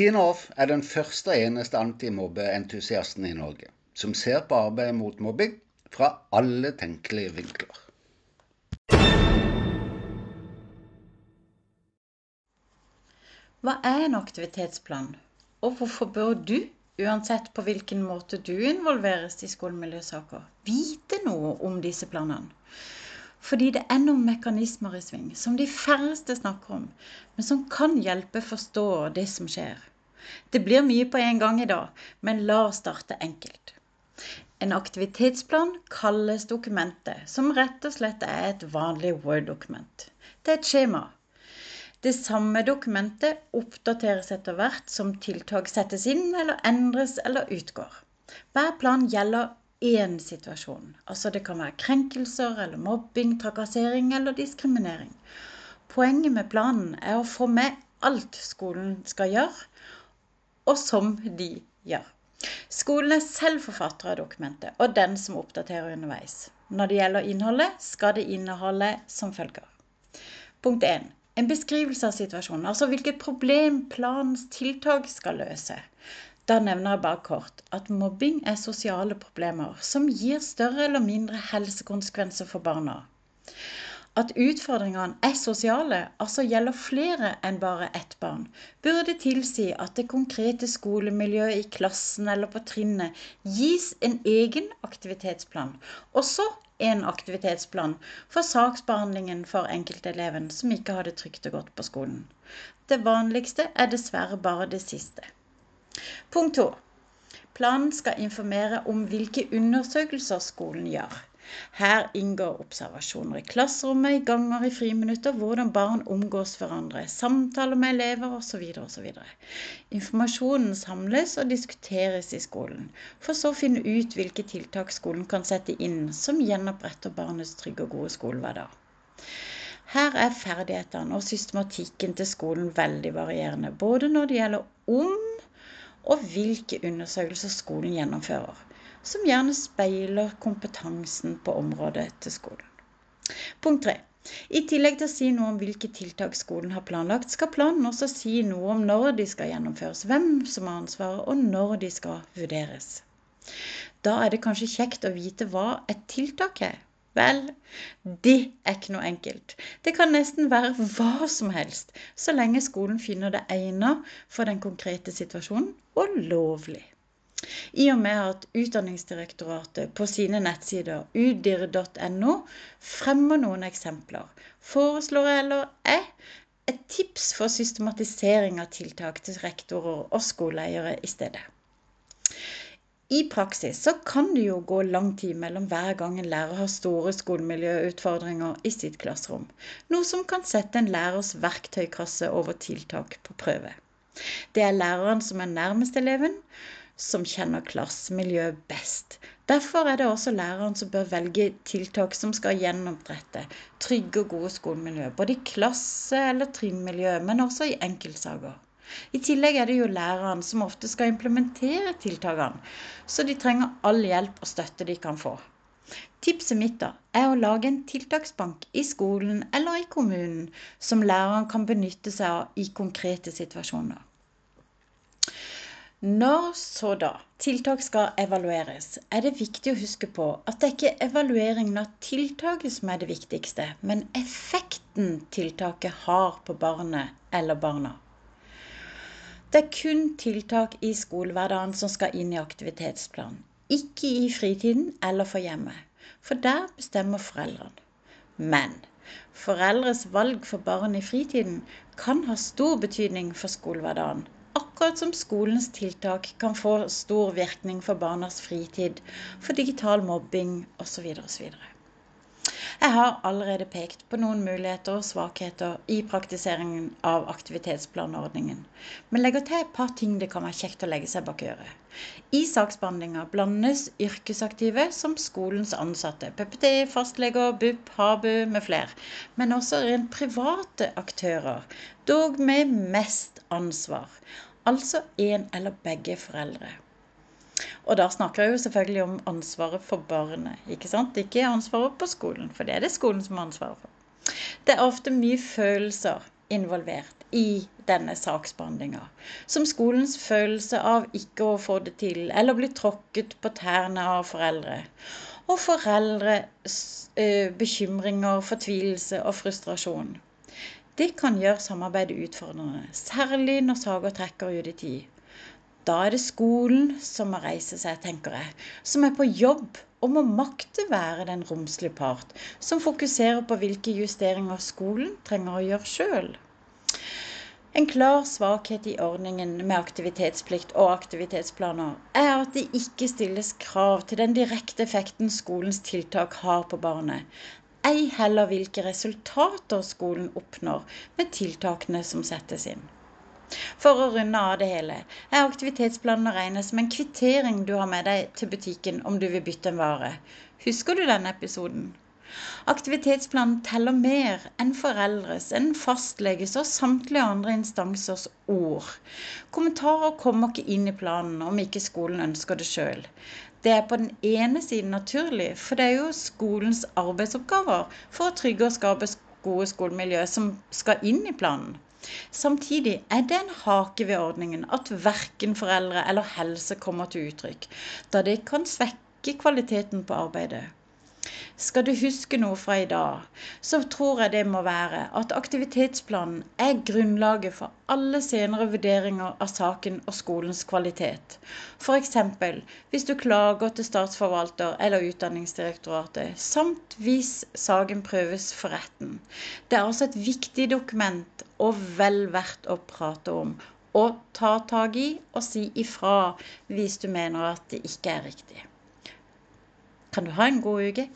Tina Off er den første og eneste antimobbeentusiasten i Norge som ser på arbeidet mot mobbing fra alle tenkelige vinkler. Hva er en aktivitetsplan, og hvorfor bør du, uansett på hvilken måte du involveres i skolemiljøsaker, vite noe om disse planene? Fordi det er noen mekanismer i sving som de færreste snakker om, men som kan hjelpe forstå det som skjer. Det blir mye på en gang i dag, men la oss starte enkelt. En aktivitetsplan kalles dokumentet, som rett og slett er et vanlig Word-dokument. Det er et skjema. Det samme dokumentet oppdateres etter hvert som tiltak settes inn eller endres eller utgår. Hver plan gjelder én situasjon. Altså det kan være krenkelser eller mobbing, trakassering eller diskriminering. Poenget med planen er å få med alt skolen skal gjøre, og som de gjør. Skolen er selv forfatter av dokumentet, og den som oppdaterer underveis. Når det gjelder innholdet, skal det inneholde som følger. Punkt 1. En beskrivelse av situasjonen, altså hvilket problem planens tiltak skal løse. Da nevner jeg bare kort at mobbing er sosiale problemer som gir større eller mindre helsekonsekvenser for barna. At utfordringene er sosiale, altså gjelder flere enn bare ett barn, burde tilsi at det konkrete skolemiljøet i klassen eller på trinnet gis en egen aktivitetsplan. Også en aktivitetsplan for saksbehandlingen for enkelteleven som ikke har det trygt og godt på skolen. Det vanligste er dessverre bare det siste. Punkt to. Planen skal informere om hvilke undersøkelser skolen gjør. Her inngår observasjoner i klasserommet, i ganger, i friminutter, hvordan barn omgås hverandre, samtaler med elever osv. osv. Informasjonen samles og diskuteres i skolen, for så å finne ut hvilke tiltak skolen kan sette inn som gjenoppretter barnets trygge og gode skolehverdag. Her er ferdighetene og systematikken til skolen veldig varierende, både når det gjelder om og hvilke undersøkelser skolen gjennomfører, som gjerne speiler kompetansen på området til skolen. Punkt 3. I tillegg til å si noe om hvilke tiltak skolen har planlagt, skal planen også si noe om når de skal gjennomføres, hvem som har ansvaret, og når de skal vurderes. Da er det kanskje kjekt å vite hva et tiltak er. Vel, det er ikke noe enkelt. Det kan nesten være hva som helst, så lenge skolen finner det egnet for den konkrete situasjonen og lovlig. I og med at Utdanningsdirektoratet på sine nettsider udir.no fremmer noen eksempler, foreslår eller jeg et tips for systematisering av tiltak til rektorer og skoleeiere i stedet. I praksis så kan det jo gå lang tid mellom hver gang en lærer har store skolemiljøutfordringer i sitt klasserom, noe som kan sette en lærers verktøykasse over tiltak på prøve. Det er læreren som er nærmest eleven, som kjenner klassemiljøet best. Derfor er det også læreren som bør velge tiltak som skal gjenopprette trygge og gode skolemiljø, både i klasse- eller trinnmiljø, men også i enkeltsaker. I tillegg er det jo læreren som ofte skal implementere tiltakene, så de trenger all hjelp og støtte de kan få. Tipset mitt da er å lage en tiltaksbank i skolen eller i kommunen som læreren kan benytte seg av i konkrete situasjoner. Når så da tiltak skal evalueres, er det viktig å huske på at det er ikke evalueringen av tiltaket som er det viktigste, men effekten tiltaket har på barnet eller barna. Det er kun tiltak i skolehverdagen som skal inn i aktivitetsplanen. Ikke i fritiden eller for hjemmet. For der bestemmer foreldrene. Men foreldres valg for barn i fritiden kan ha stor betydning for skolehverdagen. Akkurat som skolens tiltak kan få stor virkning for barnas fritid, for digital mobbing osv. osv. Jeg har allerede pekt på noen muligheter og svakheter i praktiseringen av aktivitetsplanordningen, men legger til et par ting det kan være kjekt å legge seg bak øret. I saksbehandlinga blandes yrkesaktive som skolens ansatte, PPT, fastleger, BUP, HABU med flere, men også rent private aktører, dog med mest ansvar, altså en eller begge foreldre. Og da snakker jeg jo selvfølgelig om ansvaret for barnet, ikke sant? Ikke ansvaret på skolen, for det er det skolen som har ansvaret for. Det er ofte mye følelser involvert i denne saksbehandlinga. Som skolens følelse av ikke å få det til, eller bli tråkket på tærne av foreldre. Og foreldres eh, bekymringer, fortvilelse og frustrasjon. Det kan gjøre samarbeidet utfordrende, særlig når saker trekker ut i tid. Da er det skolen som må reise seg, tenker jeg, som er på jobb og må makte være den romslige part, som fokuserer på hvilke justeringer skolen trenger å gjøre sjøl. En klar svakhet i ordningen med aktivitetsplikt og aktivitetsplaner er at det ikke stilles krav til den direkte effekten skolens tiltak har på barnet, ei heller hvilke resultater skolen oppnår med tiltakene som settes inn. For å runde av det hele er aktivitetsplanen å regne som en kvittering du har med deg til butikken om du vil bytte en vare. Husker du denne episoden? Aktivitetsplanen teller mer enn foreldres, enn fastleges og samtlige andre instansers ord. Kommentarer kommer ikke inn i planen om ikke skolen ønsker det sjøl. Det er på den ene siden naturlig, for det er jo skolens arbeidsoppgaver for å trygge og skape gode skolemiljø som skal inn i planen. Samtidig er det en hake ved ordningen at verken foreldre eller helse kommer til uttrykk, da det kan svekke kvaliteten på arbeidet. Skal du huske noe fra i dag, så tror jeg det må være at aktivitetsplanen er grunnlaget for alle senere vurderinger av saken og skolens kvalitet. F.eks. hvis du klager til statsforvalter eller Utdanningsdirektoratet, samt hvis saken prøves for retten. Det er altså et viktig dokument og vel verdt å prate om. Og ta tak i og si ifra hvis du mener at det ikke er riktig. Kan du ha en god uke?